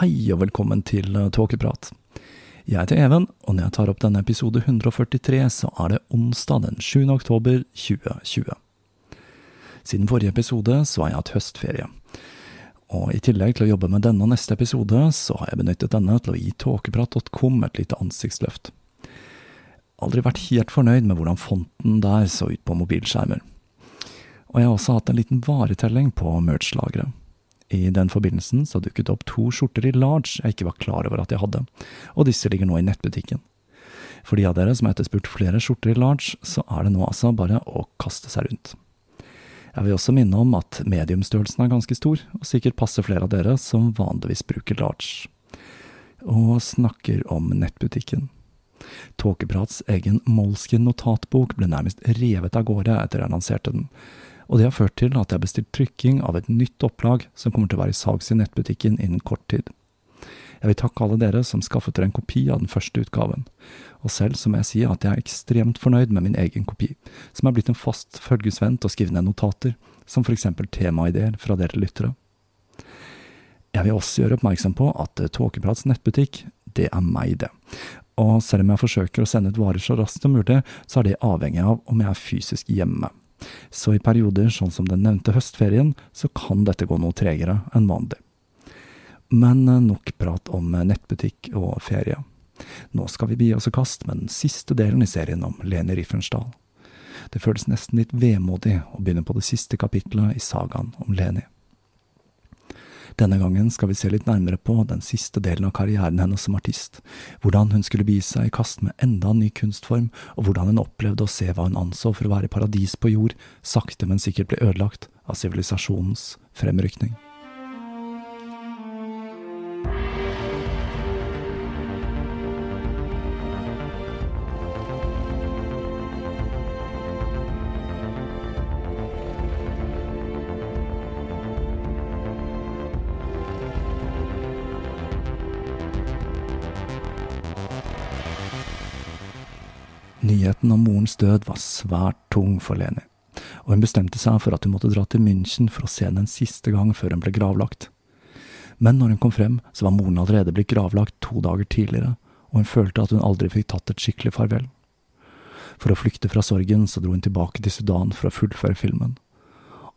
Hei og velkommen til eh, Tåkeprat. Jeg heter Even, og når jeg tar opp denne episode 143, så er det onsdag den 7. oktober 2020. Siden forrige episode så har jeg hatt høstferie. Og i tillegg til å jobbe med denne og neste episode, så har jeg benyttet denne til å gi tåkeprat.com et lite ansiktsløft. Aldri vært helt fornøyd med hvordan fonten der så ut på mobilskjermer. Og jeg har også hatt en liten varetelling på merch-lageret. I den forbindelsen så dukket det opp to skjorter i large jeg ikke var klar over at jeg hadde, og disse ligger nå i nettbutikken. For de av dere som har etterspurt flere skjorter i large, så er det nå altså bare å kaste seg rundt. Jeg vil også minne om at mediumstørrelsen er ganske stor, og sikkert passer flere av dere som vanligvis bruker large. Og snakker om nettbutikken. Tåkeprats egen Moleskin notatbok ble nærmest revet av gårde etter jeg lanserte den, og det har ført til at jeg har bestilt trykking av et nytt opplag som kommer til å være i salgs i nettbutikken innen kort tid. Jeg vil takke alle dere som skaffet dere en kopi av den første utgaven, og selv så må jeg si at jeg er ekstremt fornøyd med min egen kopi, som er blitt en fast følgesvenn til å skrive ned notater, som for eksempel temaideer fra dere lyttere. Jeg vil også gjøre oppmerksom på at Tåkeprats nettbutikk, det er meg, det. Og selv om jeg forsøker å sende ut varer så raskt som mulig, så er det avhengig av om jeg er fysisk hjemme. Så i perioder sånn som den nevnte høstferien, så kan dette gå noe tregere enn vanlig. Men nok prat om nettbutikk og ferie. Nå skal vi bi oss i kast med den siste delen i serien om Leni Riffensdal. Det føles nesten litt vemodig å begynne på det siste kapitlet i sagaen om Leni. Denne gangen skal vi se litt nærmere på den siste delen av karrieren hennes som artist, hvordan hun skulle begi seg i kast med enda en ny kunstform, og hvordan hun opplevde å se hva hun anså for å være paradis på jord, sakte, men sikkert ble ødelagt av sivilisasjonens fremrykning. Nyheten om morens død var svært tung for Leni, og hun bestemte seg for at hun måtte dra til München for å se henne en siste gang før hun ble gravlagt. Men når hun kom frem, så var moren allerede blitt gravlagt to dager tidligere, og hun følte at hun aldri fikk tatt et skikkelig farvel. For å flykte fra sorgen så dro hun tilbake til Sudan for å fullføre filmen.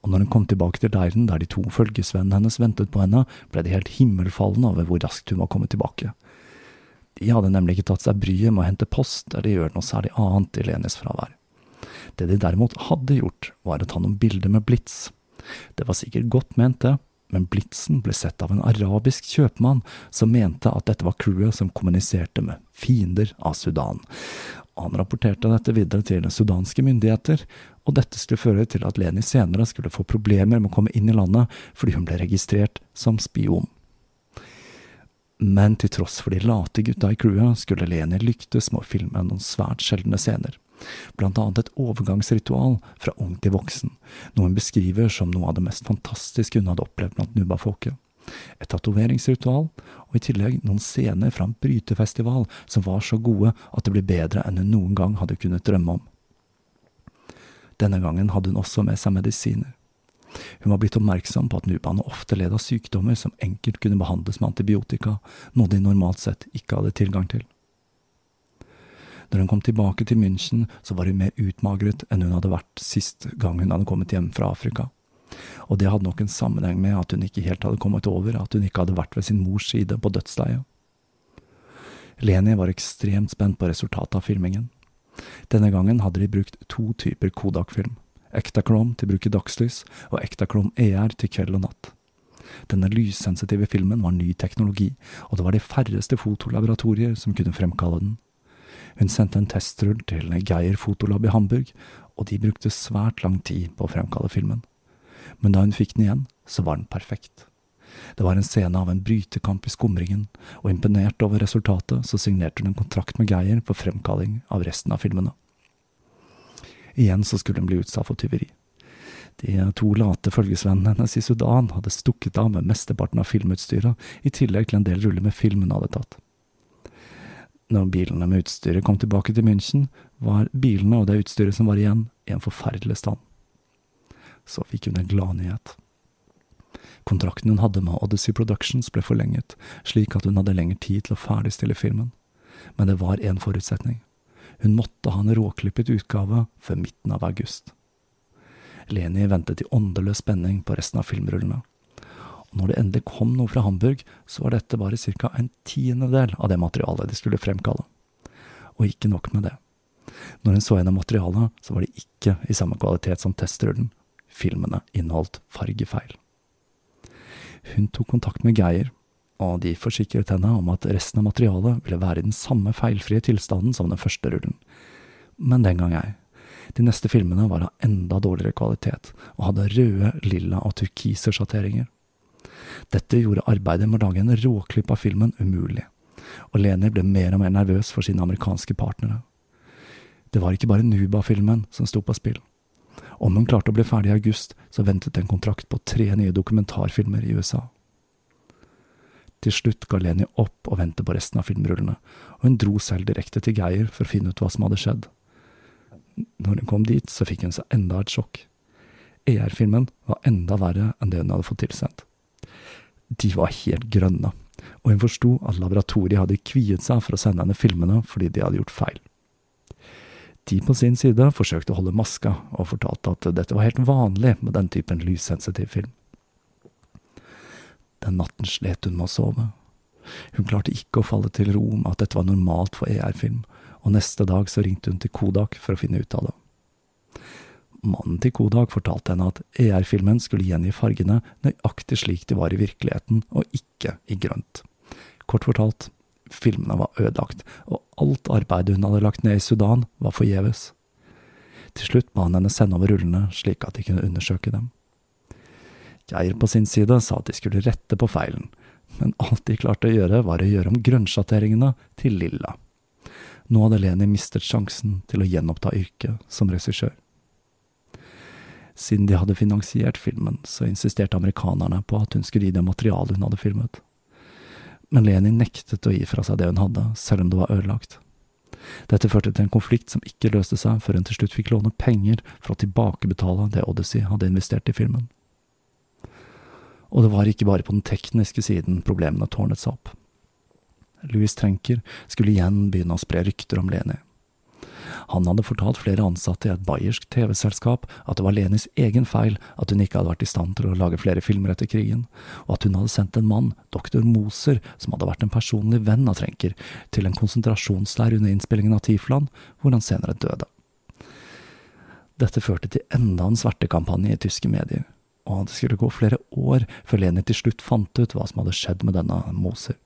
Og når hun kom tilbake til leiren der de to følgesvennene hennes ventet på henne, ble de helt himmelfalne over hvor raskt hun var kommet tilbake. De hadde nemlig ikke tatt seg bryet med å hente post eller gjøre noe særlig annet i Lenis fravær. Det de derimot hadde gjort, var å ta noen bilder med blits. Det var sikkert godt ment, det, men blitsen ble sett av en arabisk kjøpmann som mente at dette var crewet som kommuniserte med fiender av Sudan. Han rapporterte dette videre til sudanske myndigheter, og dette skulle føre til at Leni senere skulle få problemer med å komme inn i landet fordi hun ble registrert som spion. Men til tross for de late gutta i crewet, skulle Leni lyktes med å filme noen svært sjeldne scener. Blant annet et overgangsritual fra ung til voksen, noe hun beskriver som noe av det mest fantastiske hun hadde opplevd blant nubafolket. Et tatoveringsritual, og i tillegg noen scener fra en brytefestival som var så gode at det ble bedre enn hun noen gang hadde kunnet drømme om. Denne gangen hadde hun også med seg medisiner. Hun var blitt oppmerksom på at nubaene ofte led av sykdommer som enkelt kunne behandles med antibiotika, noe de normalt sett ikke hadde tilgang til. Når hun kom tilbake til München, så var hun mer utmagret enn hun hadde vært sist gang hun hadde kommet hjem fra Afrika. Og det hadde nok en sammenheng med at hun ikke helt hadde kommet over at hun ikke hadde vært ved sin mors side på dødsleiet. Leni var ekstremt spent på resultatet av filmingen. Denne gangen hadde de brukt to typer Kodak-film. Ektachrome til bruk i dagslys, og Ektachrome ER til kveld og natt. Denne lyssensitive filmen var ny teknologi, og det var de færreste fotolaboratorier som kunne fremkalle den. Hun sendte en testrull til Geir Fotolab i Hamburg, og de brukte svært lang tid på å fremkalle filmen. Men da hun fikk den igjen, så var den perfekt. Det var en scene av en brytekamp i skumringen, og imponert over resultatet, så signerte hun en kontrakt med Geir for fremkalling av resten av filmene. Igjen så skulle hun bli utsatt for tyveri. De to late følgesvennene hennes i Sudan hadde stukket av med mesteparten av filmutstyret, i tillegg til en del ruller med film hun hadde tatt. Når bilene med utstyret kom tilbake til München, var bilene og det utstyret som var igjen, i en forferdelig stand. Så fikk hun en gladnyhet. Kontrakten hun hadde med Odyssey Productions ble forlenget, slik at hun hadde lengre tid til å ferdigstille filmen. Men det var én forutsetning. Hun måtte ha en råklippet utgave før midten av august. Leni ventet i åndeløs spenning på resten av filmrullene. Og når det endelig kom noe fra Hamburg, så var dette bare ca. en tiendedel av det materialet de skulle fremkalle. Og ikke nok med det. Når hun så gjennom materialet, så var det ikke i samme kvalitet som testrullen. Filmene inneholdt fargefeil. Hun tok kontakt med Geir, og de forsikret henne om at resten av materialet ville være i den samme feilfrie tilstanden som den første rullen. Men den gang ei. De neste filmene var av enda dårligere kvalitet, og hadde røde, lilla og turkise sjatteringer. Dette gjorde arbeidet med å lage en råklipp av filmen umulig, og Leni ble mer og mer nervøs for sine amerikanske partnere. Det var ikke bare Nuba-filmen som sto på spill. Om hun klarte å bli ferdig i august, så ventet en kontrakt på tre nye dokumentarfilmer i USA. Til slutt ga Leni opp og ventet på resten av filmrullene, og hun dro selv direkte til Geir for å finne ut hva som hadde skjedd. Når hun kom dit, så fikk hun seg enda et sjokk. ER-filmen var enda verre enn det hun hadde fått tilsendt. De var helt grønne, og hun forsto at laboratoriet hadde kviet seg for å sende henne filmene fordi de hadde gjort feil. De på sin side forsøkte å holde maska, og fortalte at dette var helt vanlig med den typen lyssensitiv film. Den natten slet hun med å sove. Hun klarte ikke å falle til ro med at dette var normalt for ER-film, og neste dag så ringte hun til Kodak for å finne ut av det. Mannen til Kodak fortalte henne at ER-filmen skulle gjengi fargene nøyaktig slik de var i virkeligheten, og ikke i grønt. Kort fortalt, filmene var ødelagt, og alt arbeidet hun hadde lagt ned i Sudan, var forgjeves. Til slutt ba han henne sende over rullene slik at de kunne undersøke dem. Geir på sin side sa at de skulle rette på feilen, men alt de klarte å gjøre, var å gjøre om grønnsjatteringene til lilla. Nå hadde Leni mistet sjansen til å gjenoppta yrket som regissør. Siden de hadde finansiert filmen, så insisterte amerikanerne på at hun skulle gi dem materialet hun hadde filmet. Men Leni nektet å gi fra seg det hun hadde, selv om det var ødelagt. Dette førte til en konflikt som ikke løste seg før hun til slutt fikk låne penger for å tilbakebetale det Odyssey hadde investert i filmen. Og det var ikke bare på den tekniske siden problemene tårnet seg opp. Louis Trenker skulle igjen begynne å spre rykter om Leni. Han hadde fortalt flere ansatte i et bayersk TV-selskap at det var Lenis egen feil at hun ikke hadde vært i stand til å lage flere filmer etter krigen, og at hun hadde sendt en mann, doktor Moser, som hadde vært en personlig venn av Trenker, til en konsentrasjonsleir under innspillingen av Tifland, hvor han senere døde. Dette førte til enda en svertekampanje i tyske medier og det skulle gå flere år før Leni til slutt fant ut hva som hadde skjedd med denne Moser.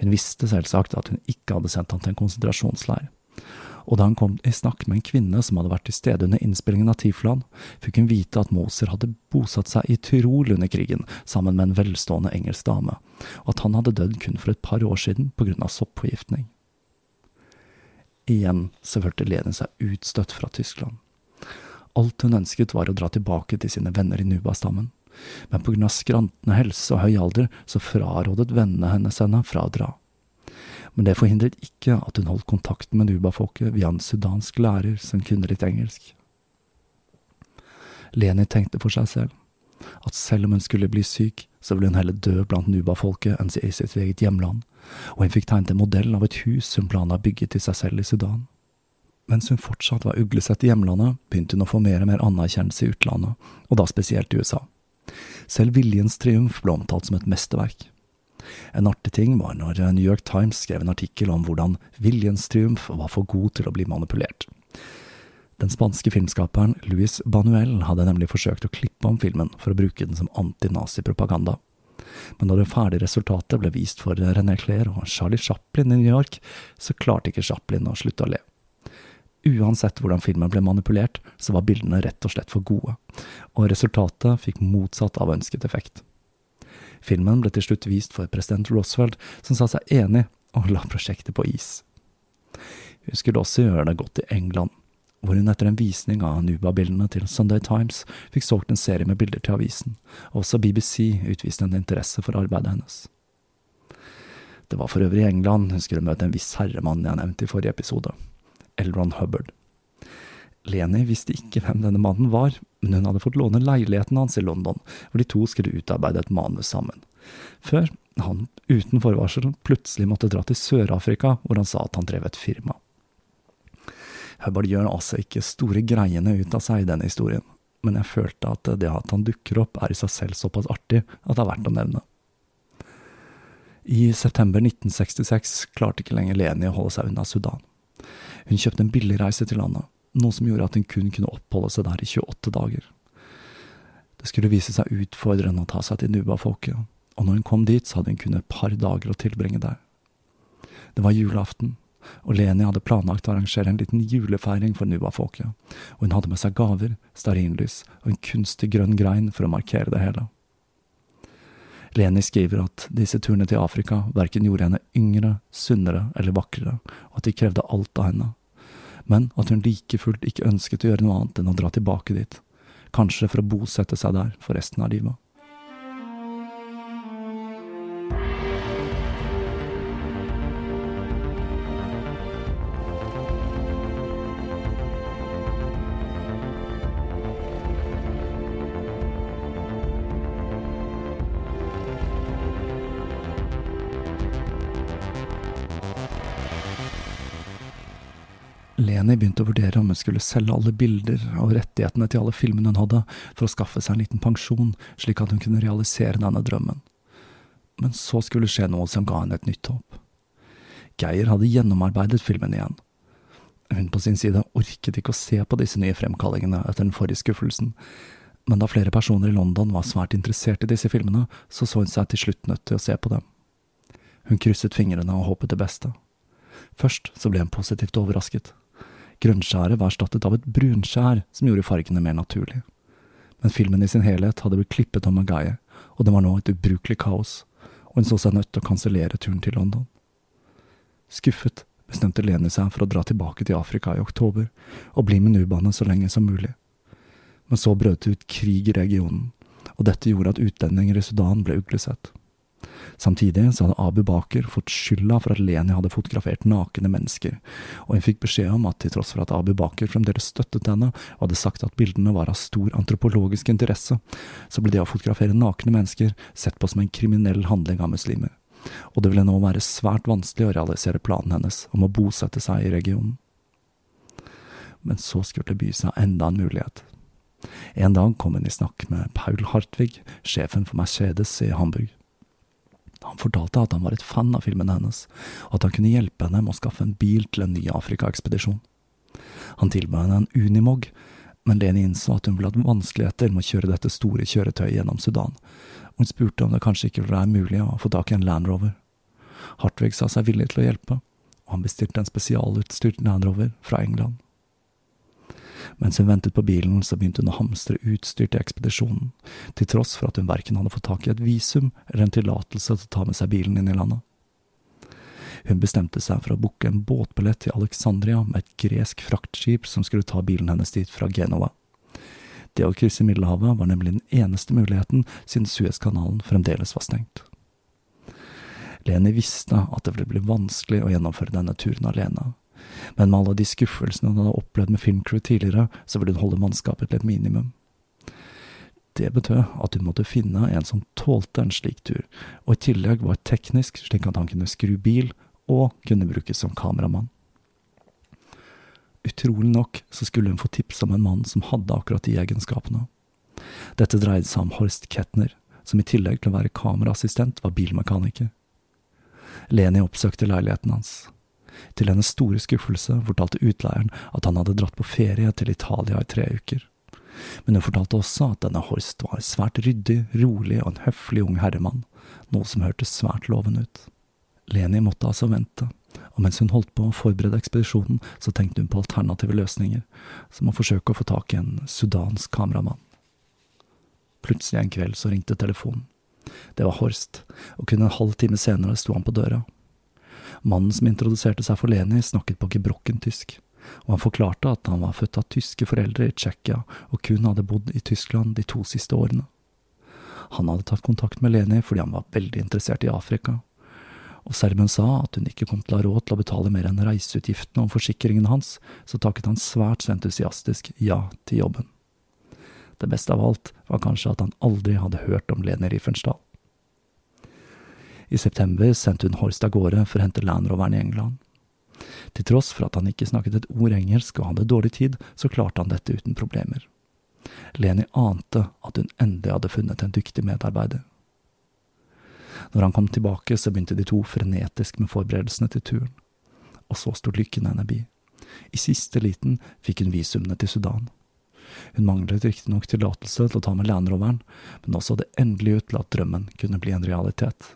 Hun visste selvsagt at hun ikke hadde sendt ham til en konsentrasjonsleir, og da han kom i snakk med en kvinne som hadde vært til stede under innspillingen av Tiflan, fikk hun vite at Moser hadde bosatt seg i Tyrol under krigen sammen med en velstående engelsk dame, og at han hadde dødd kun for et par år siden på grunn av soppforgiftning. Igjen så følte Leni seg utstøtt fra Tyskland. Alt hun ønsket var å dra tilbake til sine venner i Nuba-stammen, men på grunn av skrantende helse og høy alder så frarådet vennene hennes henne fra å dra men det forhindret ikke at hun holdt kontakten med Nuba-folket via en sudansk lærer som kunne litt engelsk. Leni tenkte for seg selv at selv om hun skulle bli syk, så ville hun heller dø blant Nuba-folket enn i sitt eget hjemland, og hun fikk tegnet en modell av et hus hun planla å bygge til seg selv i Sudan. Mens hun fortsatt var uglesett i hjemlandet, begynte hun å få mer og mer anerkjennelse i utlandet, og da spesielt i USA. Selv Viljens triumf ble omtalt som et mesterverk. En artig ting var når New York Times skrev en artikkel om hvordan Viljens triumf var for god til å bli manipulert. Den spanske filmskaperen Luis Banuel hadde nemlig forsøkt å klippe om filmen for å bruke den som antinazipropaganda. Men da det ferdige resultatet ble vist for René Clair og Charlie Chaplin i New York, så klarte ikke Chaplin å slutte å le. Uansett hvordan filmen ble manipulert, så var bildene rett og slett for gode, og resultatet fikk motsatt av ønsket effekt. Filmen ble til slutt vist for president Roosevelt, som sa seg enig og la prosjektet på is. Hun skulle også gjøre det godt i England, hvor hun etter en visning av Nuba-bildene til Sunday Times fikk solgt en serie med bilder til avisen, og også BBC utviste en interesse for arbeidet hennes. Det var for øvrig i England hun skulle møte en viss herremann jeg nevnte i forrige episode, Elron Hubbard. Leni visste ikke hvem denne mannen var, men hun hadde fått låne leiligheten hans i London, hvor de to skulle utarbeide et manus sammen. Før han uten forvarsel plutselig måtte dra til Sør-Afrika, hvor han sa at han drev et firma. Hubbard gjør altså ikke store greiene ut av seg i denne historien, men jeg følte at det at han dukker opp er i seg selv såpass artig at det er verdt å nevne. I september 1966 klarte ikke lenger Leni å holde seg unna Sudan. Hun kjøpte en billigreise til landet noe som gjorde at hun kun kunne oppholde seg der i 28 dager. Det skulle vise seg utfordrende å ta seg til Nuba-folket, og når hun kom dit, så hadde hun kun et par dager å tilbringe der. Det var julaften, og Leni hadde planlagt å arrangere en liten julefeiring for Nuba-folket, og hun hadde med seg gaver, stearinlys og en kunstig grønn grein for å markere det hele. Leni skriver at disse turene til Afrika verken gjorde henne yngre, sunnere eller vakrere, og at de krevde alt av henne, men at hun like fullt ikke ønsket å gjøre noe annet enn å dra tilbake dit, kanskje for å bosette seg der for resten av livet. Leni begynte å vurdere om hun skulle selge alle bilder og rettighetene til alle filmene hun hadde, for å skaffe seg en liten pensjon, slik at hun kunne realisere denne drømmen. Men så skulle skje noe som ga henne et nytt håp. Geir hadde gjennomarbeidet filmen igjen. Hun på sin side orket ikke å se på disse nye fremkallingene etter den forrige skuffelsen, men da flere personer i London var svært interessert i disse filmene, så så hun seg til slutt nødt til å se på dem. Hun krysset fingrene og håpet det beste. Først så ble hun positivt overrasket. Grønnskjæret var erstattet av et brunskjær som gjorde fargene mer naturlige. Men filmen i sin helhet hadde blitt klippet om Magaye, og det var nå et ubrukelig kaos, og hun så seg nødt til å kansellere turen til London. Skuffet bestemte Leni seg for å dra tilbake til Afrika i oktober og bli med Nubane så lenge som mulig. Men så brøt det ut krig i regionen, og dette gjorde at utlendinger i Sudan ble uglesett. Samtidig så hadde Abu Baker fått skylda for at Leni hadde fotografert nakne mennesker, og hun fikk beskjed om at til tross for at Abu Baker fremdeles støttet henne og hadde sagt at bildene var av stor antropologisk interesse, så ble det å fotografere nakne mennesker sett på som en kriminell handling av muslimer, og det ville nå være svært vanskelig å realisere planen hennes om å bosette seg i regionen. Men så skulle det by seg enda en mulighet. En dag kom hun i snakk med Paul Hartvig, sjefen for Mercedes i Hamburg. Han fortalte at han var et fan av filmen hennes, og at han kunne hjelpe henne med å skaffe en bil til en ny Afrika-ekspedisjon. Han tilbød henne en Unimog, men Leni innså at hun ville hatt vanskeligheter med å kjøre dette store kjøretøyet gjennom Sudan, og hun spurte om det kanskje ikke ville være mulig å få tak i en Land Rover. Hartvig sa seg villig til å hjelpe, og han bestilte en spesialutstyrt Land Rover fra England. Mens hun ventet på bilen, så begynte hun å hamstre utstyr til ekspedisjonen, til tross for at hun verken hadde fått tak i et visum eller en tillatelse til å ta med seg bilen inn i landet. Hun bestemte seg for å booke en båtbillett til Alexandria med et gresk fraktskip som skulle ta bilen hennes dit fra Genova. Det å krysse Middelhavet var nemlig den eneste muligheten siden Suezkanalen fremdeles var stengt. Leni visste at det ville bli vanskelig å gjennomføre denne turen alene, men med alle de skuffelsene hun hadde opplevd med filmcrew tidligere, så ville hun holde mannskapet til et minimum. Det betød at hun måtte finne en som tålte en slik tur, og i tillegg var teknisk slik at han kunne skru bil og kunne brukes som kameramann. Utrolig nok så skulle hun få tips om en mann som hadde akkurat de egenskapene. Dette dreide seg om Horst Kettner, som i tillegg til å være kameraassistent var bilmekaniker. Leni oppsøkte leiligheten hans. Til hennes store skuffelse fortalte utleieren at han hadde dratt på ferie til Italia i tre uker. Men hun fortalte også at denne Horst var svært ryddig, rolig og en høflig ung herremann, noe som hørtes svært lovende ut. Leni måtte altså vente, og mens hun holdt på å forberede ekspedisjonen, så tenkte hun på alternative løsninger, som å forsøke å få tak i en sudansk kameramann. Plutselig en kveld så ringte telefonen. Det var Horst, og kun en halv time senere sto han på døra. Mannen som introduserte seg for Leni, snakket på gebrokken tysk, og han forklarte at han var født av tyske foreldre i Tsjekkia og kun hadde bodd i Tyskland de to siste årene. Han hadde tatt kontakt med Leni fordi han var veldig interessert i Afrika, og serben sa at hun ikke kom til å ha råd til å betale mer enn reiseutgiftene og forsikringen hans, så takket han svært så entusiastisk ja til jobben. Det beste av alt var kanskje at han aldri hadde hørt om Leni Riefenstahl. I september sendte hun Horst av gårde for å hente Land Roveren i England. Til tross for at han ikke snakket et ord engelsk og hadde dårlig tid, så klarte han dette uten problemer. Leni ante at hun endelig hadde funnet en dyktig medarbeider. Når han kom tilbake, så begynte de to frenetisk med forberedelsene til turen. Og så sto lykken henne bi. I siste liten fikk hun visumene til Sudan. Hun manglet riktignok tillatelse til å ta med landroveren, men også det endelig ut til at drømmen kunne bli en realitet.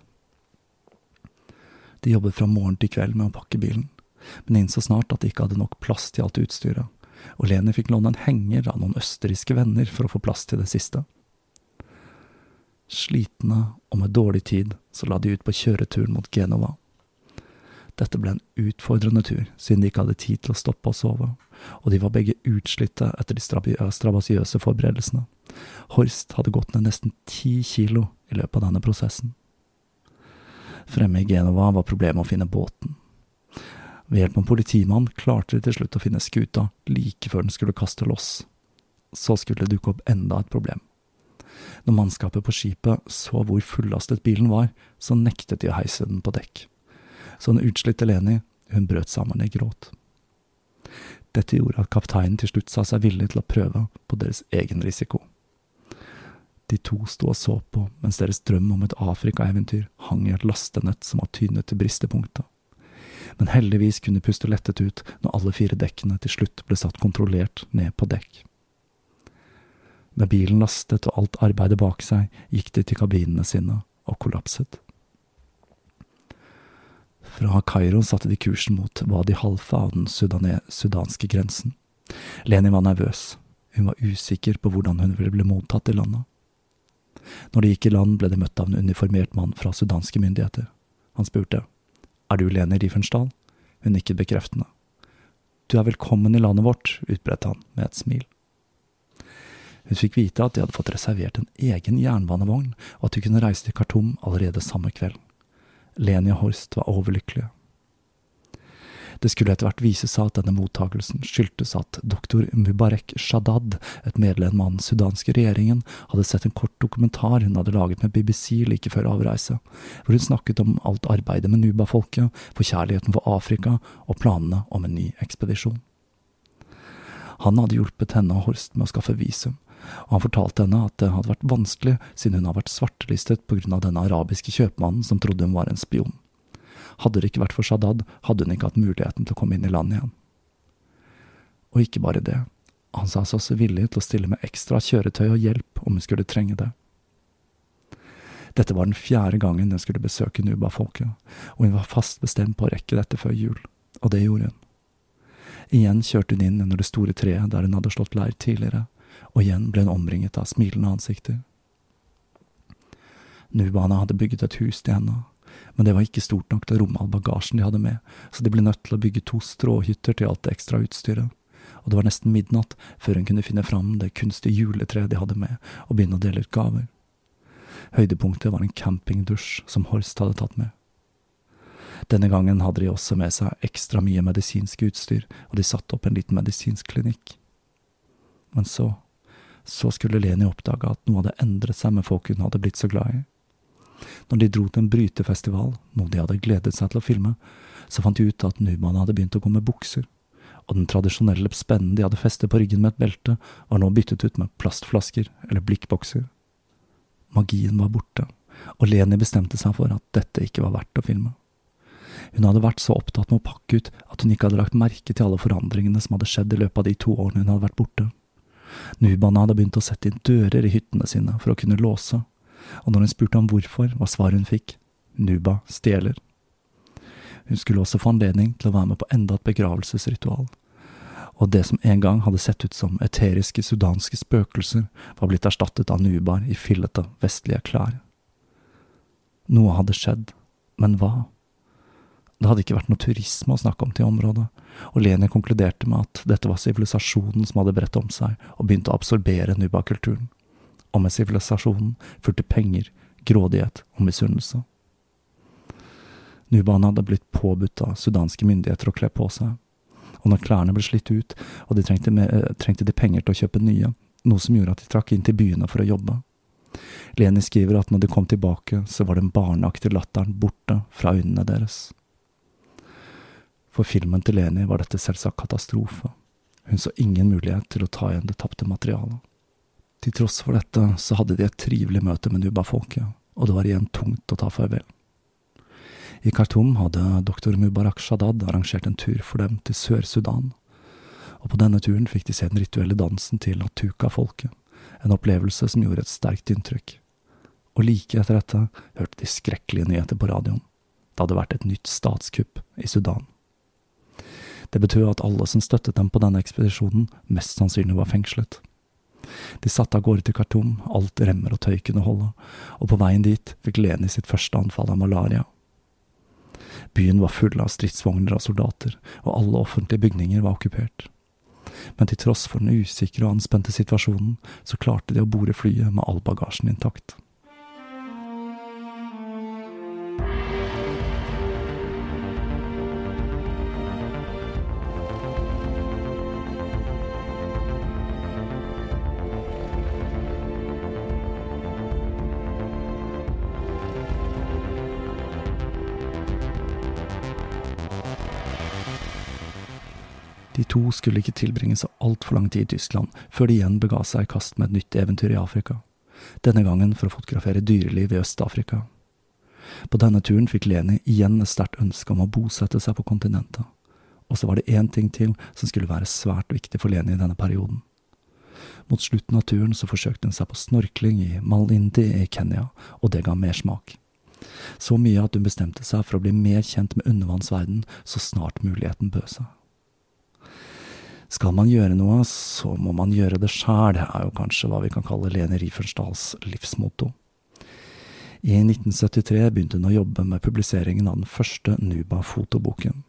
De jobbet fra morgen til kveld med å pakke bilen, men innså snart at de ikke hadde nok plass til alt utstyret, og Leni fikk låne en henger av noen østerrikske venner for å få plass til det siste. Slitne og med dårlig tid så la de ut på kjøreturen mot Genova. Dette ble en utfordrende tur, siden de ikke hadde tid til å stoppe og sove, og de var begge utslitte etter de strabasiøse forberedelsene. Horst hadde gått ned nesten ti kilo i løpet av denne prosessen. Fremme i Genova var problemet å finne båten. Ved hjelp av en politimann klarte de til slutt å finne skuta like før den skulle kaste loss. Så skulle det dukke opp enda et problem. Når mannskapet på skipet så hvor fullastet bilen var, så nektet de å heise den på dekk. Så den utslitte Leni, hun brøt sammen i gråt. Dette gjorde at kapteinen til slutt sa seg villig til å prøve på deres egen risiko. De to sto og så på mens deres drøm om et Afrika-eventyr hang i et lastenett som var tynnet til bristepunktet. Men heldigvis kunne de puste lettet ut når alle fire dekkene til slutt ble satt kontrollert ned på dekk. Med bilen lastet og alt arbeidet bak seg, gikk de til kabinene sine og kollapset. Fra Kairo satte de kursen mot Wadi Halfa av den sudanske grensen. Leni var nervøs. Hun var usikker på hvordan hun ville bli mottatt i landet. Når de gikk i land, ble de møtt av en uniformert mann fra sudanske myndigheter. Han spurte, Er du Leni Riefenstahl? Hun nikket bekreftende. Du er velkommen i landet vårt, utbredte han med et smil. Hun fikk vite at de hadde fått reservert en egen jernbanevogn, og at de kunne reise til Khartoum allerede samme kveld. Leni og Horst var overlykkelige. Det skulle etter hvert vise seg at denne mottagelsen skyldtes at doktor Mubarek Shadad, et medlem av den sudanske regjeringen, hadde sett en kort dokumentar hun hadde laget med BBC like før avreise, hvor hun snakket om alt arbeidet med Nuba-folket, forkjærligheten for Afrika og planene om en ny ekspedisjon. Han hadde hjulpet henne og Horst med å skaffe visum, og han fortalte henne at det hadde vært vanskelig siden hun har vært svartelistet av denne arabiske kjøpmannen som trodde hun var en spion. Hadde det ikke vært for Shadad, hadde hun ikke hatt muligheten til å komme inn i landet igjen. Og ikke bare det, han sa seg også villig til å stille med ekstra kjøretøy og hjelp om hun skulle trenge det. Dette var den fjerde gangen hun skulle besøke Nuba-folket, og hun var fast bestemt på å rekke dette før jul. Og det gjorde hun. Igjen kjørte hun inn under det store treet der hun hadde slått leir tidligere, og igjen ble hun omringet av smilende ansikter. Nubaene hadde bygget et hus til henne, men det var ikke stort nok til å romme all bagasjen de hadde med, så de ble nødt til å bygge to stråhytter til alt det ekstra utstyret, og det var nesten midnatt før hun kunne finne fram det kunstige juletreet de hadde med, og begynne å dele ut gaver. Høydepunktet var en campingdusj som Horst hadde tatt med. Denne gangen hadde de også med seg ekstra mye medisinsk utstyr, og de satte opp en liten medisinsk klinikk. Men så, så skulle Leni oppdage at noe hadde endret seg med folk hun hadde blitt så glad i. Når de dro til en brytefestival, noe de hadde gledet seg til å filme, så fant de ut at Numan hadde begynt å gå med bukser, og den tradisjonelle spennen de hadde festet på ryggen med et belte, var nå byttet ut med plastflasker eller blikkbokser. Magien var borte, og Leni bestemte seg for at dette ikke var verdt å filme. Hun hadde vært så opptatt med å pakke ut at hun ikke hadde lagt merke til alle forandringene som hadde skjedd i løpet av de to årene hun hadde vært borte. Nubaene hadde begynt å sette inn dører i hyttene sine for å kunne låse, og når hun spurte om hvorfor, var svaret hun fikk Nuba stjeler. Hun skulle også få anledning til å være med på enda et begravelsesritual, og det som en gang hadde sett ut som eteriske sudanske spøkelser, var blitt erstattet av nubar i fillete, vestlige klær. Noe hadde skjedd, men hva? Det hadde ikke vært noe turisme å snakke om til området, og Leni konkluderte med at dette var sivilisasjonen som hadde bredt om seg og begynt å absorbere nuba-kulturen og med sivilisasjonen fulgte penger, grådighet og misunnelse. Nubaene hadde blitt påbudt av sudanske myndigheter å kle på seg, og når klærne ble slitt ut og de trengte, eh, trengte de penger til å kjøpe nye, noe som gjorde at de trakk inn til byene for å jobbe. Leni skriver at når de kom tilbake, så var den barneaktige latteren borte fra øynene deres. For filmen til Leni var dette selvsagt katastrofe. Hun så ingen mulighet til å ta igjen det tapte materialet. Til tross for dette så hadde de et trivelig møte med Nuba-folket, og det var igjen tungt å ta farvel. I Khartoum hadde doktor Mubarak Shadad arrangert en tur for dem til Sør-Sudan, og på denne turen fikk de se den rituelle dansen til Atuka-folket, en opplevelse som gjorde et sterkt inntrykk. Og like etter dette hørte de skrekkelige nyheter på radioen. Det hadde vært et nytt statskupp i Sudan. Det betød at alle som støttet dem på denne ekspedisjonen, mest sannsynlig var fengslet. De satte av gårde til Khartoum, alt remmer og tøy kunne holde, og på veien dit fikk Leni sitt første anfall av malaria. Byen var full av stridsvogner og soldater, og alle offentlige bygninger var okkupert. Men til tross for den usikre og anspente situasjonen, så klarte de å bore flyet med all bagasjen intakt. To skulle ikke tilbringe så altfor lang tid i Tyskland før de igjen bega seg i kast med et nytt eventyr i Afrika, denne gangen for å fotografere dyreliv i Øst-Afrika. På denne turen fikk Leni igjen et sterkt ønske om å bosette seg på kontinentet, og så var det én ting til som skulle være svært viktig for Leni i denne perioden. Mot slutten av turen så forsøkte hun seg på snorkling i Malindi i Kenya, og det ga mersmak. Så mye at hun bestemte seg for å bli mer kjent med undervannsverdenen så snart muligheten bød seg. Skal man gjøre noe, så må man gjøre det sjæl, er jo kanskje hva vi kan kalle Lene Riefensdahls livsmotto. I 1973 begynte hun å jobbe med publiseringen av den første Nuba-fotoboken.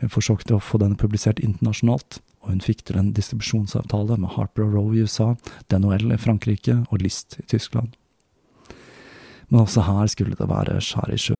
Hun forsøkte å få denne publisert internasjonalt, og hun fikk til en distribusjonsavtale med Harper Row i USA, DNOL i Frankrike og List i Tyskland. Men også her skulle det være skjær i sjø.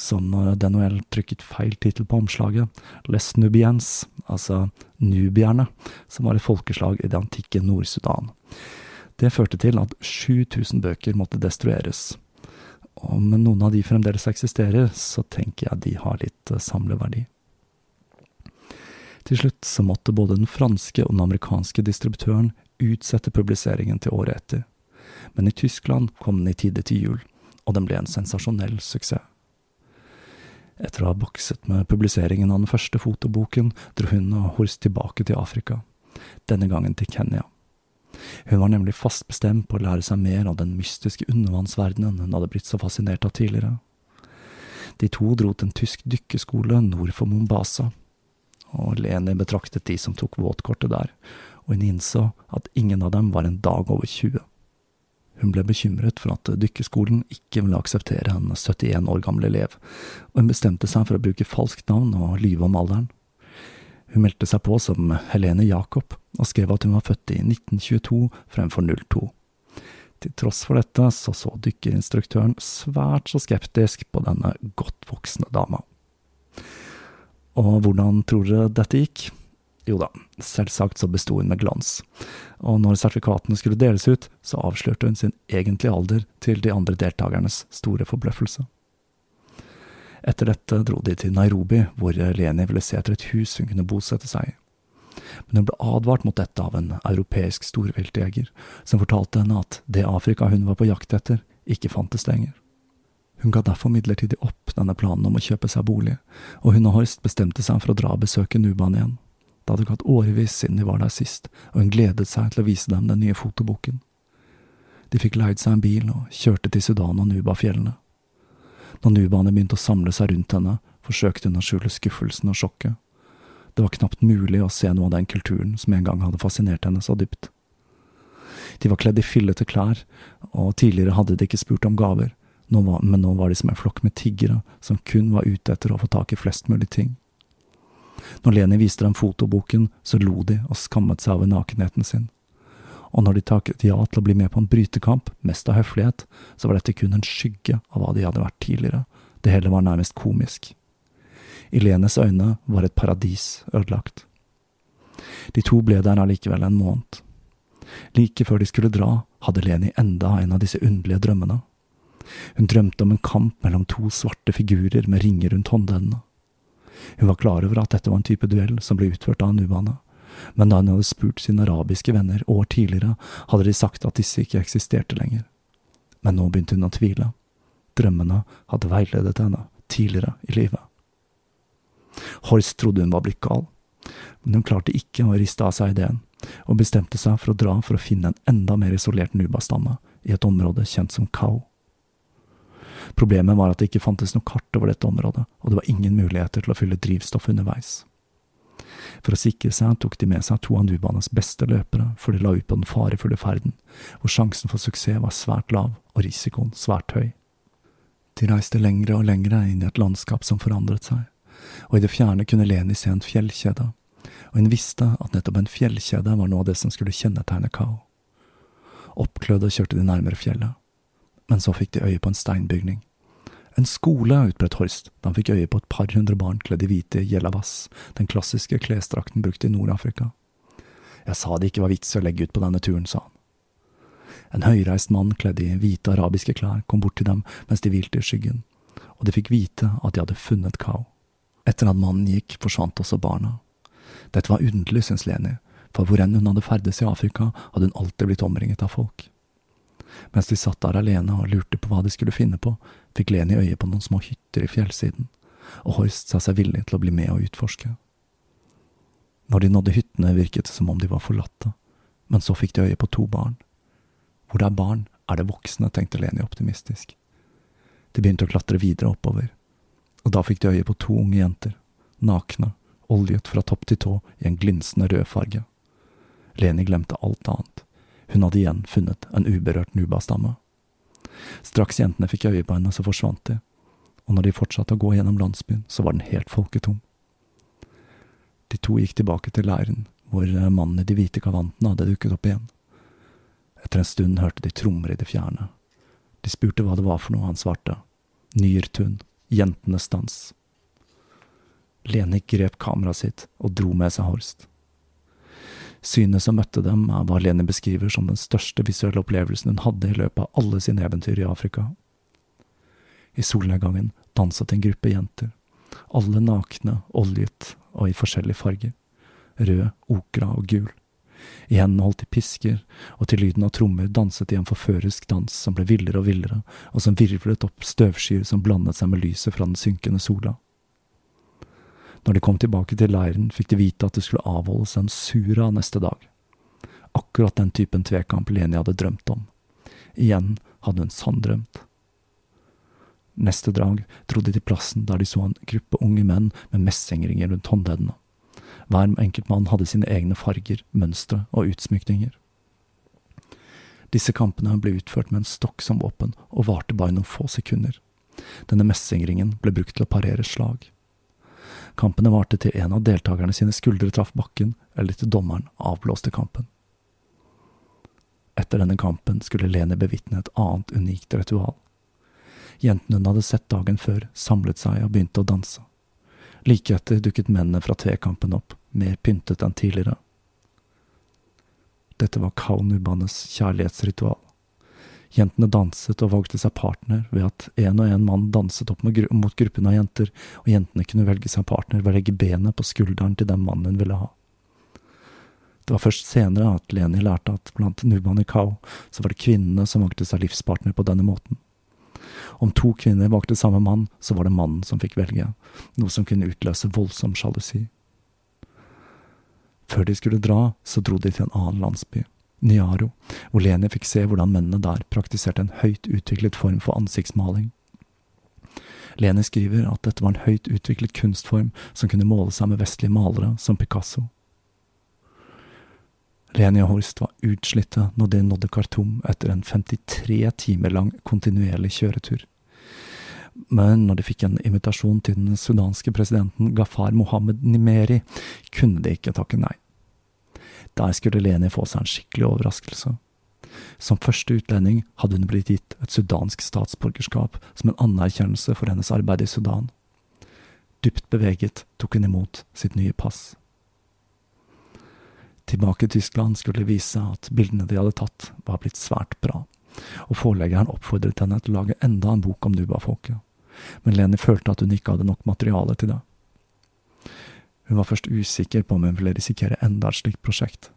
Som DNOL trykket feil tittel på omslaget, Les Nubiens, altså nubierne, som var et folkeslag i det antikke Nord-Sudan. Det førte til at 7000 bøker måtte destrueres. Om noen av de fremdeles eksisterer, så tenker jeg de har litt eh, samleverdi. Til slutt så måtte både den franske og den amerikanske distributøren utsette publiseringen til året etter. Men i Tyskland kom den i tide til jul, og den ble en sensasjonell suksess. Etter å ha bokset med publiseringen av den første fotoboken, dro hun og Horst tilbake til Afrika, denne gangen til Kenya. Hun var nemlig fast bestemt på å lære seg mer av den mystiske undervannsverdenen hun hadde blitt så fascinert av tidligere. De to dro til en tysk dykkerskole nord for Mombasa, og Leni betraktet de som tok våtkortet der, og hun innså at ingen av dem var en dag over 20. Hun ble bekymret for at dykkerskolen ikke ville akseptere en 71 år gammel elev, og hun bestemte seg for å bruke falskt navn og lyve om alderen. Hun meldte seg på som Helene Jacob, og skrev at hun var født i 1922 fremfor 02. Til tross for dette så så dykkerinstruktøren svært så skeptisk på denne godt voksne dama. Og hvordan tror dere dette gikk? Jo da, selvsagt så besto hun med glans, og når sertifikatene skulle deles ut, så avslørte hun sin egentlige alder til de andre deltakernes store forbløffelse. Etter dette dro de til Nairobi, hvor Leni ville se etter et hus hun kunne bosette seg i. Men hun ble advart mot dette av en europeisk storviltjeger, som fortalte henne at det Afrika hun var på jakt etter, ikke fantes lenger. Hun ga derfor midlertidig opp denne planen om å kjøpe seg bolig, og hun og Horst bestemte seg for å dra og besøke Nuban igjen. Det hadde gått årevis siden de var der sist, og hun gledet seg til å vise dem den nye fotoboken. De fikk leid seg en bil og kjørte til Sudan og Nuba-fjellene. Når nubaene begynte å samle seg rundt henne, forsøkte hun å skjule skuffelsen og sjokket. Det var knapt mulig å se noe av den kulturen som en gang hadde fascinert henne så dypt. De var kledd i fillete klær, og tidligere hadde de ikke spurt om gaver, nå var, men nå var de som en flokk med tiggere som kun var ute etter å få tak i flest mulig ting. Når Leni viste dem fotoboken, så lo de og skammet seg over nakenheten sin og når de takket ja til å bli med på en brytekamp, mest av høflighet, så var dette kun en skygge av hva de hadde vært tidligere, det hele var nærmest komisk. I Lenes øyne var et paradis ødelagt. De to ble der allikevel en måned. Like før de skulle dra, hadde Leni enda en av disse underlige drømmene. Hun drømte om en kamp mellom to svarte figurer med ringer rundt håndleddene. Hun var klar over at dette var en type duell som ble utført av Nubane, men da hun hadde spurt sine arabiske venner år tidligere, hadde de sagt at disse ikke eksisterte lenger. Men nå begynte hun å tvile. Drømmene hadde veiledet henne tidligere i livet. Horst trodde hun var blitt gal, men hun klarte ikke å riste av seg ideen, og bestemte seg for å dra for å finne en enda mer isolert nubastamme i et område kjent som Kau. Problemet var at det ikke fantes noe kart over dette området, og det var ingen muligheter til å fylle drivstoff underveis. For å sikre seg tok de med seg to av Nubanas beste løpere før de la ut på den farefulle ferden, hvor sjansen for suksess var svært lav og risikoen svært høy. De reiste lengre og lengre inn i et landskap som forandret seg, og i det fjerne kunne Leni se en fjellkjede, og hun visste at nettopp en fjellkjede var noe av det som skulle kjennetegne Kao. Oppklødde kjørte de nærmere fjellet, men så fikk de øye på en steinbygning. En skole, utbrøt Horst da han fikk øye på et par hundre barn kledd i hvite jellavas, den klassiske klesdrakten brukt i Nord-Afrika. Jeg sa det ikke var vits i å legge ut på denne turen, sa han. En høyreist mann kledd i hvite arabiske klær kom bort til dem mens de hvilte i skyggen, og de fikk vite at de hadde funnet Kao. Etter at mannen gikk, forsvant også barna. Dette var underlig, syntes Leni, for hvor enn hun hadde ferdes i Afrika, hadde hun alltid blitt omringet av folk. Mens de satt der alene og lurte på hva de skulle finne på, fikk Leni øye på noen små hytter i fjellsiden, og Horst sa seg villig til å bli med og utforske. Når de nådde hyttene, virket det som om de var forlatte, men så fikk de øye på to barn. Hvor det er barn, er det voksne, tenkte Leni optimistisk. De begynte å klatre videre oppover, og da fikk de øye på to unge jenter, nakne oljet fra topp til tå i en glinsende rød farge. Leni glemte alt annet. Hun hadde igjen funnet en uberørt nubastamme. Straks jentene fikk øye på henne, så forsvant de, og når de fortsatte å gå gjennom landsbyen, så var den helt folketom. De to gikk tilbake til leiren, hvor mannen i de hvite kavantene hadde dukket opp igjen. Etter en stund hørte de trommer i det fjerne. De spurte hva det var for noe, han svarte. Nyrtun, jentenes dans. Lene grep kameraet sitt og dro med seg Horst. Synet som møtte dem, er hva Leni beskriver som den største visuelle opplevelsen hun hadde i løpet av alle sine eventyr i Afrika. I solnedgangen danset en gruppe jenter, alle nakne, oljet og i forskjellige farger, rød, okra og gul. I hendene holdt de pisker, og til lyden av trommer danset de en forførisk dans som ble villere og villere, og som virvlet opp støvskyer som blandet seg med lyset fra den synkende sola. Når de kom tilbake til leiren, fikk de vite at det skulle avholdes en sura neste dag. Akkurat den typen tvekamp Leni hadde drømt om. Igjen hadde hun sanndrømt. Neste drag dro de til plassen der de så en gruppe unge menn med messingringer rundt håndleddene. Hver enkelt mann hadde sine egne farger, mønstre og utsmykninger. Disse kampene ble utført med en stokk som våpen og varte bare noen få sekunder. Denne messingringen ble brukt til å parere slag. Kampene varte til en av deltakerne sine skuldre traff bakken, eller til dommeren avblåste kampen. Etter denne kampen skulle Lene bevitne et annet unikt ritual. Jentene hun hadde sett dagen før, samlet seg og begynte å danse. Like etter dukket mennene fra tvekampen opp, mer pyntet enn tidligere. Dette var Kaunubanes kjærlighetsritual. Jentene danset og valgte seg partner ved at en og en mann danset opp mot gruppen av jenter, og jentene kunne velge seg partner ved å legge benet på skulderen til den mannen hun ville ha. Det var først senere at Leni lærte at blant Nuban i Kau så var det kvinnene som valgte seg livspartner på denne måten. Om to kvinner valgte samme mann, så var det mannen som fikk velge, noe som kunne utløse voldsom sjalusi. Før de skulle dra, så dro de til en annen landsby. Niaro, hvor Leni fikk se hvordan mennene der praktiserte en høyt utviklet form for ansiktsmaling. Leni skriver at dette var en høyt utviklet kunstform som kunne måle seg med vestlige malere som Picasso. Leni og Horst var utslitte når de nådde Khartoum etter en 53 timer lang kontinuerlig kjøretur. Men når de fikk en invitasjon til den sudanske presidenten Gafar Mohammed Nimeri, kunne de ikke takke nei. Der skulle Leni få seg en skikkelig overraskelse. Som første utlending hadde hun blitt gitt et sudansk statsborgerskap som en anerkjennelse for hennes arbeid i Sudan. Dypt beveget tok hun imot sitt nye pass. Tilbake i Tyskland skulle det vise seg at bildene de hadde tatt, var blitt svært bra, og forleggeren oppfordret henne til å lage enda en bok om Nuba-folket, men Leni følte at hun ikke hadde nok materiale til det. Hun var først usikker på om hun ville risikere enda et slikt prosjekt,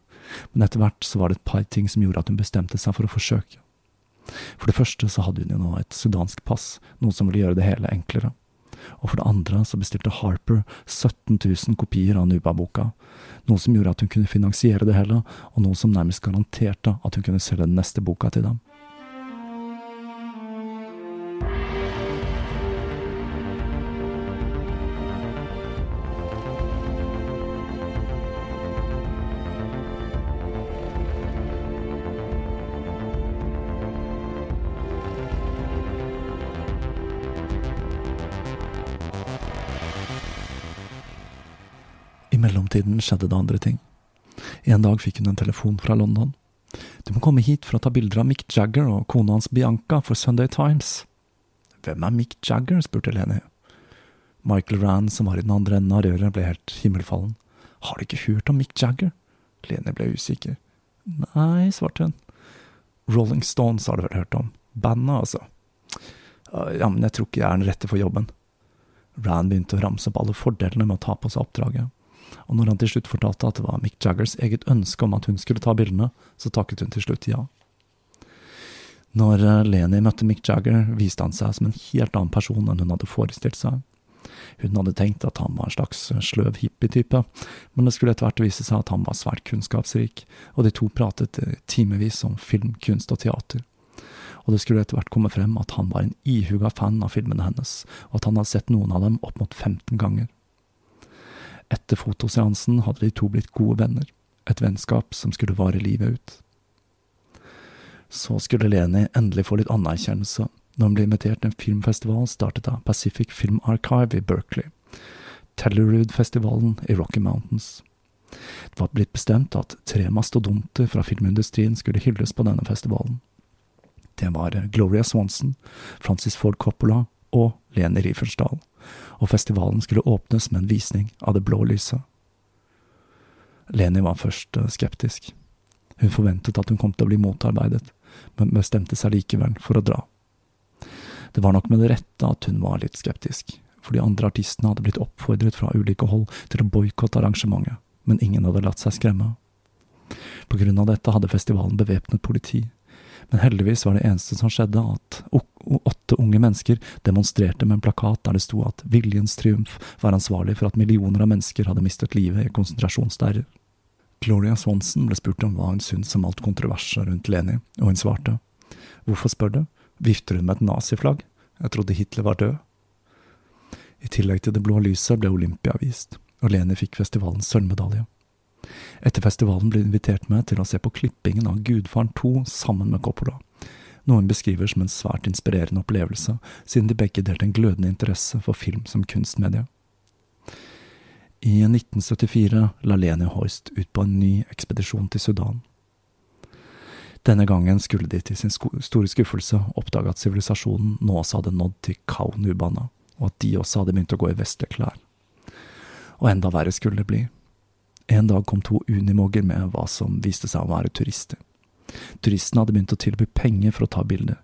men etter hvert så var det et par ting som gjorde at hun bestemte seg for å forsøke. For det første så hadde hun jo nå et sudansk pass, noe som ville gjøre det hele enklere. Og for det andre så bestilte Harper 17 000 kopier av Nuba-boka, noe som gjorde at hun kunne finansiere det hele, og noe som nærmest garanterte at hun kunne selge den neste boka til dem. Mellomtiden skjedde det andre ting. En dag fikk hun en telefon fra London. Du må komme hit for å ta bilder av Mick Jagger og kona hans Bianca for Sunday Times. Hvem er Mick Jagger? spurte Lenny. Michael Rand, som var i den andre enden av røret, ble helt himmelfallen. Har du ikke hørt om Mick Jagger? Lenny ble usikker. Nei, svarte hun. Rolling Stones har du vel hørt om? Bandet, altså. Ja, men jeg tror ikke jeg er den rette for jobben. Rand begynte å ramse opp alle fordelene med å ta på seg oppdraget og når han til slutt fortalte at det var Mick Jaggers eget ønske om at hun skulle ta bildene, så takket hun til slutt ja. Når eh, Leni møtte Mick Jagger, viste han seg som en helt annen person enn hun hadde forestilt seg. Hun hadde tenkt at han var en slags eh, sløv hippie-type, men det skulle etter hvert vise seg at han var svært kunnskapsrik, og de to pratet timevis om film, kunst og teater. Og det skulle etter hvert komme frem at han var en ihuga fan av filmene hennes, og at han hadde sett noen av dem opp mot 15 ganger. Etter fotoseansen hadde de to blitt gode venner, et vennskap som skulle vare livet ut. Så skulle Leni endelig få litt anerkjennelse når hun ble invitert til en filmfestival startet av Pacific Film Archive i Berkeley, Tellerud-festivalen i Rocky Mountains. Det var blitt bestemt at tre mastodonter fra filmindustrien skulle hylles på denne festivalen. Det var Gloria Swanson, Francis Ford Coppola og Leni Riefenstahl, og festivalen skulle åpnes med en visning av Det blå lyset. Leni var først eh, skeptisk. Hun forventet at hun kom til å bli motarbeidet, men bestemte seg likevel for å dra. Det var nok med det rette at hun var litt skeptisk, for de andre artistene hadde blitt oppfordret fra ulike hold til å boikotte arrangementet, men ingen hadde latt seg skremme. På grunn av dette hadde festivalen bevæpnet politi, men heldigvis var det eneste som skjedde, at åtte unge mennesker demonstrerte med en plakat der det sto at Viljens triumf var ansvarlig for at millioner av mennesker hadde mistet livet i konsentrasjonsleirer. Gloria Swanson ble spurt om hva hun syntes om alt kontroverset rundt Leni, og hun svarte. Hvorfor spør du? Vifter hun med et naziflagg? Jeg trodde Hitler var død. I tillegg til det blå lyset ble Olympia vist, og Leni fikk festivalens sølvmedalje. Etter festivalen ble invitert med til å se på klippingen av Gudfaren 2 sammen med Coppola, noe hun beskriver som en svært inspirerende opplevelse, siden de begge delte en glødende interesse for film som kunstmedie. I 1974 la Leni Hoist ut på en ny ekspedisjon til Sudan. Denne gangen skulle de til sin store skuffelse oppdage at sivilisasjonen nå også hadde nådd til Kaunubana, og at de også hadde begynt å gå i vestlige klær. Og enda verre skulle det bli. En dag kom to unimogger med hva som viste seg å være turister. Turistene hadde begynt å tilby penger for å ta bilder,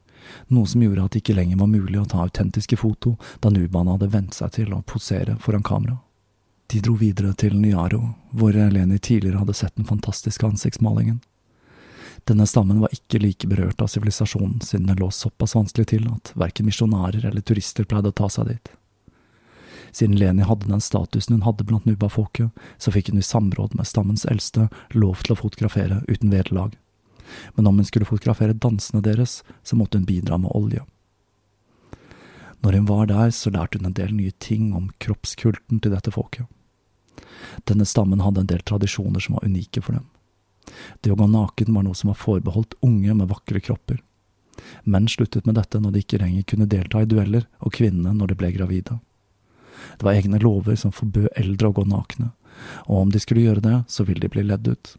noe som gjorde at det ikke lenger var mulig å ta autentiske foto da nubaene hadde vent seg til å posere foran kamera. De dro videre til Nyaro, hvor Leni tidligere hadde sett den fantastiske ansiktsmalingen. Denne stammen var ikke like berørt av sivilisasjonen, siden den lå såpass vanskelig til at verken misjonærer eller turister pleide å ta seg dit. Siden Leni hadde den statusen hun hadde blant nuba-folket, så fikk hun i samråd med stammens eldste lov til å fotografere uten vederlag. Men om hun skulle fotografere dansene deres, så måtte hun bidra med olje. Når hun var der, så lærte hun en del nye ting om kroppskulten til dette folket. Denne stammen hadde en del tradisjoner som var unike for dem. Det å gå naken var noe som var forbeholdt unge med vakre kropper. Menn sluttet med dette når de ikke lenger kunne delta i dueller, og kvinnene når de ble gravide. Det var egne lover som forbød eldre å gå nakne, og om de skulle gjøre det, så ville de bli ledd ut.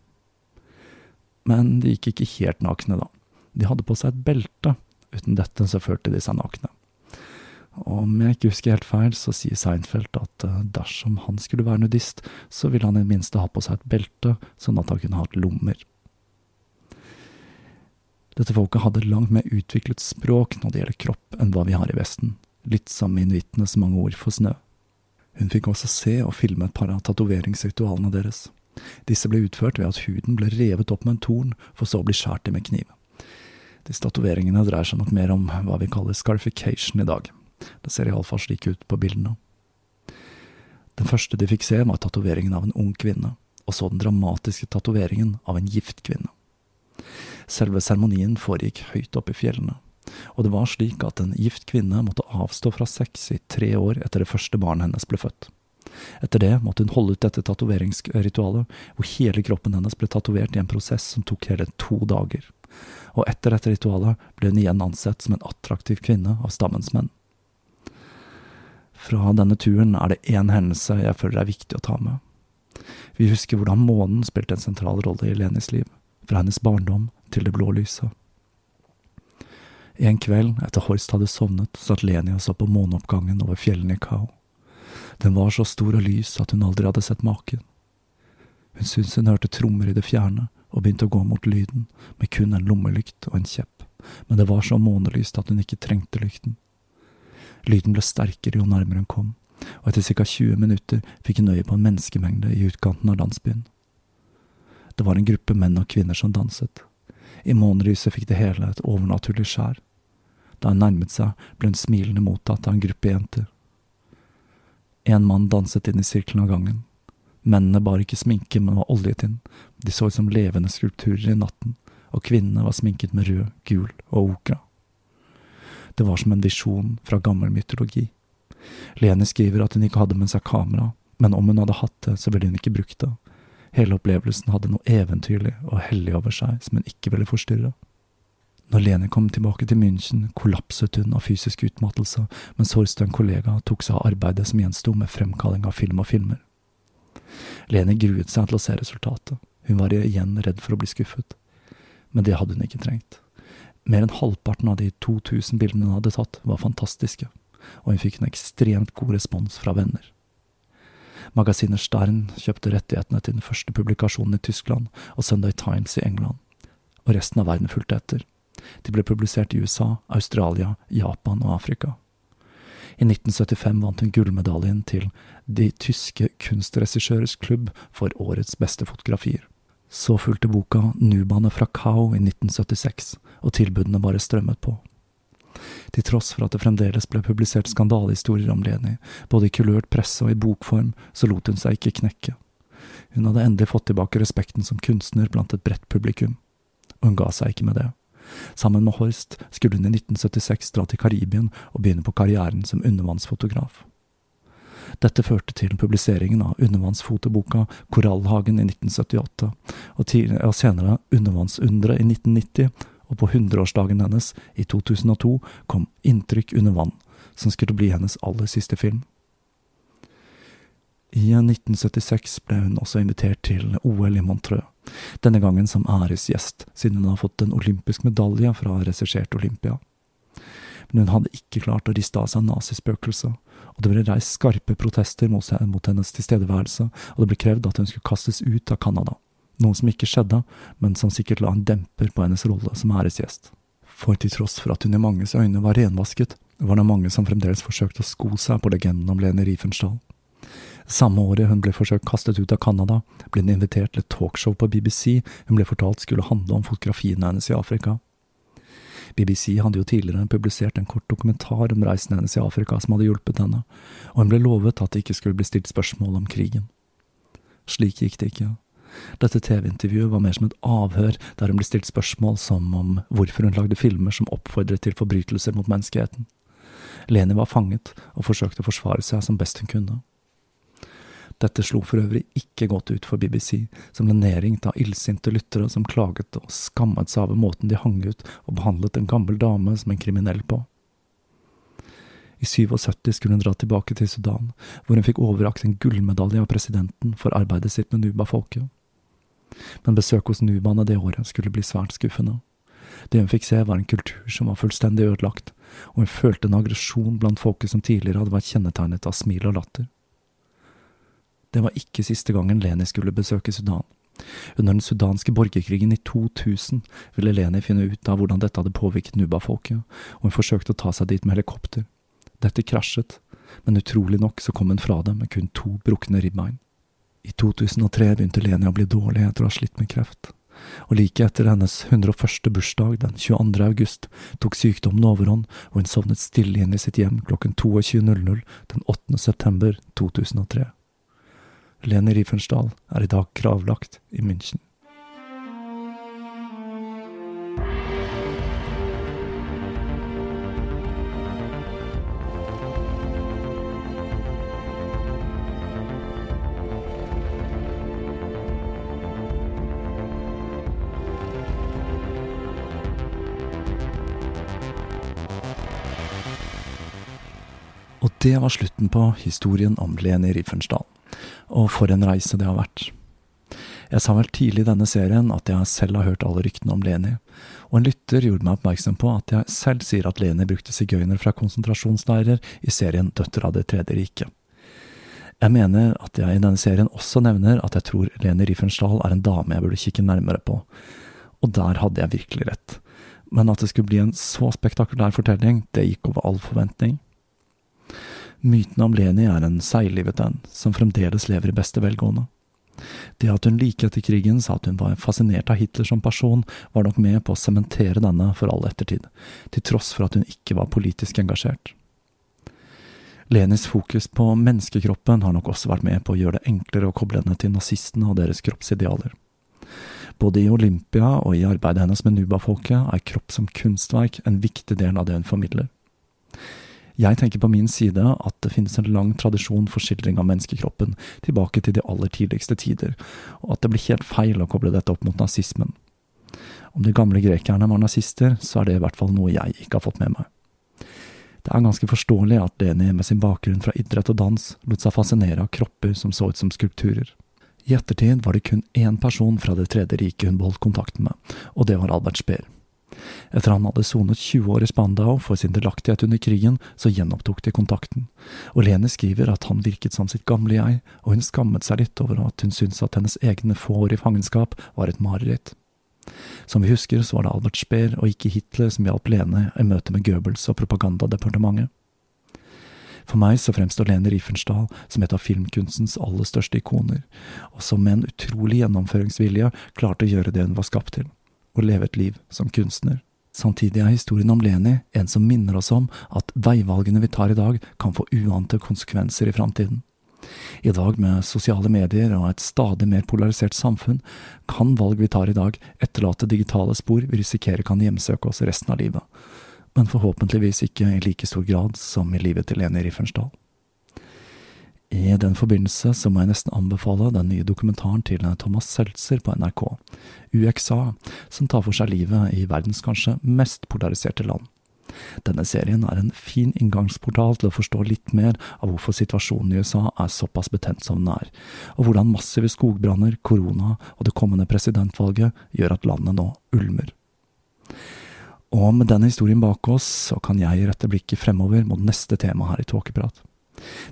Men de gikk ikke helt nakne, da. De hadde på seg et belte, uten dette så følte de seg nakne. Om jeg ikke husker helt feil, så sier Seinfeld at eh, dersom han skulle være nudist, så ville han i det minste ha på seg et belte, sånn at han kunne hatt lommer. Dette folket hadde langt mer utviklet språk når det gjelder kropp, enn hva vi har i Vesten, litt som inuittenes mange ord for snø. Hun fikk også se og filme et par av tatoveringsritualene deres. Disse ble utført ved at huden ble revet opp med en torn, for så å bli skåret i med kniv. Disse tatoveringene dreier seg nok mer om hva vi kaller scarification i dag, det ser iallfall slik ut på bildene. Den første de fikk se, var tatoveringen av en ung kvinne, og så den dramatiske tatoveringen av en gift kvinne. Selve seremonien foregikk høyt oppe i fjellene, og det var slik at en gift kvinne måtte avstå fra sex i tre år etter det første barnet hennes ble født. Etter det måtte hun holde ut dette tatoveringsritualet, hvor hele kroppen hennes ble tatovert i en prosess som tok hele to dager. Og etter dette ritualet ble hun igjen ansett som en attraktiv kvinne av stammens menn. Fra denne turen er det én hendelse jeg føler er viktig å ta med. Vi husker hvordan månen spilte en sentral rolle i Lenis liv, fra hennes barndom til det blå lyset. En kveld, etter Horst hadde sovnet, satt Leni og så på måneoppgangen over fjellene i Kao. Den var så stor og lys at hun aldri hadde sett maken. Hun syntes hun hørte trommer i det fjerne, og begynte å gå mot lyden, med kun en lommelykt og en kjepp, men det var så månelyst at hun ikke trengte lykten. Lyden ble sterkere jo nærmere hun kom, og etter ca 20 minutter fikk hun øye på en menneskemengde i utkanten av landsbyen. Det var en gruppe menn og kvinner som danset. I månelyset fikk det hele et overnaturlig skjær. Da hun nærmet seg, ble hun smilende mottatt av en gruppe jenter. En mann danset inn i sirkelen av gangen. Mennene bar ikke sminke, men var oljet inn, de så ut som levende skulpturer i natten, og kvinnene var sminket med rød, gul og okra. Det var som en visjon fra gammel mytologi. Lene skriver at hun ikke hadde med seg kamera, Men om hun hadde hatt det, så ville hun ikke brukt det. Hele opplevelsen hadde noe eventyrlig og hellig over seg som hun ikke ville forstyrre. Når Lene kom tilbake til München, kollapset hun av fysisk utmattelse, mens Horst kollega tok seg av arbeidet som gjensto med fremkalling av film og filmer. Lene gruet seg til å se resultatet. Hun var igjen redd for å bli skuffet. Men det hadde hun ikke trengt. Mer enn halvparten av de 2000 bildene hun hadde tatt, var fantastiske, og hun fikk en ekstremt god respons fra venner. Magasinet Stern kjøpte rettighetene til den første publikasjonen i Tyskland og Sunday Times i England, og resten av verden fulgte etter. De ble publisert i USA, Australia, Japan og Afrika. I 1975 vant hun gullmedaljen til De tyske kunstregissørers klubb for årets beste fotografier. Så fulgte boka Nubane fra Kao i 1976, og tilbudene bare strømmet på. Til tross for at det fremdeles ble publisert skandalehistorier om Leni, både i kulørt presse og i bokform, så lot hun seg ikke knekke. Hun hadde endelig fått tilbake respekten som kunstner blant et bredt publikum, og hun ga seg ikke med det. Sammen med Horst skulle hun i 1976 dra til Karibien og begynne på karrieren som undervannsfotograf. Dette førte til publiseringen av undervannsfotoboka Korallhagen i 1978, og, senere Undervannsunderet i 1990, og på hundreårsdagen hennes, i 2002, kom Inntrykk under vann, som skulle bli hennes aller siste film. I 1976 ble hun også invitert til OL i Montreux, denne gangen som æresgjest, siden hun har fått en olympisk medalje fra regissert Olympia. Men hun hadde ikke klart å riste av seg nazispøkelset, og det ble reist skarpe protester mot hennes tilstedeværelse, og det ble krevd at hun skulle kastes ut av Canada, noe som ikke skjedde, men som sikkert la en demper på hennes rolle som æresgjest. For til tross for at hun i manges øyne var renvasket, var det mange som fremdeles forsøkte å sko seg på legenden om Lene Riefenstahl. Samme året hun ble forsøkt kastet ut av Canada, ble hun invitert til et talkshow på BBC hun ble fortalt skulle handle om fotografiene hennes i Afrika. BBC hadde jo tidligere publisert en kort dokumentar om reisen hennes i Afrika som hadde hjulpet henne, og hun ble lovet at det ikke skulle bli stilt spørsmål om krigen. Slik gikk det ikke. Dette TV-intervjuet var mer som et avhør der hun ble stilt spørsmål som om hvorfor hun lagde filmer som oppfordret til forbrytelser mot menneskeheten. Leni var fanget og forsøkte å forsvare seg som best hun kunne. Dette slo for øvrig ikke godt ut for BBC, som ble nedringt av illsinte lyttere som klaget og skammet seg over måten de hang ut og behandlet en gammel dame som en kriminell på. I 77 skulle hun dra tilbake til Sudan, hvor hun fikk overrakt en gullmedalje av presidenten for arbeidet sitt med Nuba-folket. Men besøk hos Nubaene det året skulle bli svært skuffende. Det hun fikk se, var en kultur som var fullstendig ødelagt, og hun følte en aggresjon blant folket som tidligere hadde vært kjennetegnet av smil og latter. Det var ikke siste gangen Leni skulle besøke Sudan. Under den sudanske borgerkrigen i 2000 ville Leni finne ut av hvordan dette hadde påvirket Nuba-folket, og hun forsøkte å ta seg dit med helikopter. Dette krasjet, men utrolig nok så kom hun fra det med kun to brukne ribbein. I 2003 begynte Leni å bli dårlig etter å ha slitt med kreft, og like etter hennes 101. bursdag den 22. august tok sykdommen overhånd, og hun sovnet stille inn i sitt hjem klokken 22.00 den 8. september 2003. Leni Riefensdahl er i dag gravlagt i München. Det var slutten på historien om Leni Riefenstahl og for en reise det har vært. Jeg sa vel tidlig i denne serien at jeg selv har hørt alle ryktene om Leni, og en lytter gjorde meg oppmerksom på at jeg selv sier at Leni brukte sigøynere fra konsentrasjonsleirer i serien Døtter av Det tredje riket. Jeg mener at jeg i denne serien også nevner at jeg tror Leni Riefensdahl er en dame jeg burde kikke nærmere på, og der hadde jeg virkelig rett. Men at det skulle bli en så spektakulær fortelling, det gikk over all forventning. Myten om Leni er en seiglivet en, som fremdeles lever i beste velgående. Det at hun like etter krigen sa at hun var fascinert av Hitler som person, var nok med på å sementere denne for all ettertid, til tross for at hun ikke var politisk engasjert. Lenis fokus på menneskekroppen har nok også vært med på å gjøre det enklere å koble henne til nazistene og deres kroppsidealer. Både i Olympia og i arbeidet hennes med Nuba-folket er kropp som kunstverk en viktig del av det hun formidler. Jeg tenker på min side at det finnes en lang tradisjon for skildring av menneskekroppen tilbake til de aller tidligste tider, og at det blir helt feil å koble dette opp mot nazismen. Om de gamle grekerne var nazister, så er det i hvert fall noe jeg ikke har fått med meg. Det er ganske forståelig at Leni med sin bakgrunn fra idrett og dans lot seg fascinere av kropper som så ut som skulpturer. I ettertid var det kun én person fra Det tredje riket hun beholdt kontakten med, og det var Albert Speer. Etter han hadde sonet 20 år i Spandau for sin delaktighet under krigen, så gjenopptok de kontakten, og Lene skriver at han virket som sitt gamle jeg, og hun skammet seg litt over at hun syntes at hennes egne få år i fangenskap var et mareritt. Som vi husker, så var det Albert Speer og ikke Hitler som hjalp Lene i møte med Goebbels og propagandadepartementet. For meg så fremstår Lene Riefenstahl som et av filmkunstens aller største ikoner, og som med en utrolig gjennomføringsvilje klarte å gjøre det hun var skapt til og leve et liv som kunstner. Samtidig er historien om Leni en som minner oss om at veivalgene vi tar i dag, kan få uante konsekvenser i framtiden. I dag, med sosiale medier og et stadig mer polarisert samfunn, kan valg vi tar i dag, etterlate digitale spor vi risikerer kan hjemsøke oss resten av livet, men forhåpentligvis ikke i like stor grad som i livet til Leni Riefenstahl. I den forbindelse så må jeg nesten anbefale den nye dokumentaren til Thomas Seltzer på NRK, UXA, som tar for seg livet i verdens kanskje mest polariserte land. Denne serien er en fin inngangsportal til å forstå litt mer av hvorfor situasjonen i USA er såpass betent som den er, og hvordan massive skogbranner, korona og det kommende presidentvalget gjør at landet nå ulmer. Og med denne historien bak oss, så kan jeg rette blikket fremover mot neste tema her i Tåkeprat.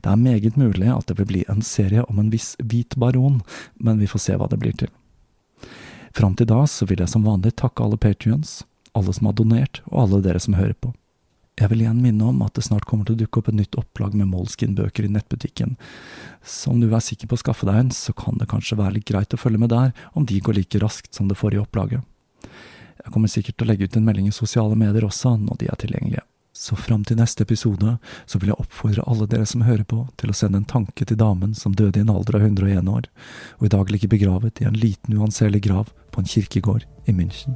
Det er meget mulig at det vil bli en serie om en viss hvit baron, men vi får se hva det blir til. Fram til da så vil jeg som vanlig takke alle patrions, alle som har donert, og alle dere som hører på. Jeg vil igjen minne om at det snart kommer til å dukke opp et nytt opplag med Moleskin-bøker i nettbutikken, så om du er sikker på å skaffe deg en, så kan det kanskje være litt greit å følge med der, om de går like raskt som det forrige opplaget. Jeg kommer sikkert til å legge ut en melding i sosiale medier også, når de er tilgjengelige. Så fram til neste episode så vil jeg oppfordre alle dere som hører på, til å sende en tanke til damen som døde i en alder av 101 år, og i dag ligger begravet i en liten uanselig grav på en kirkegård i München.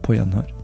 På gjenhør.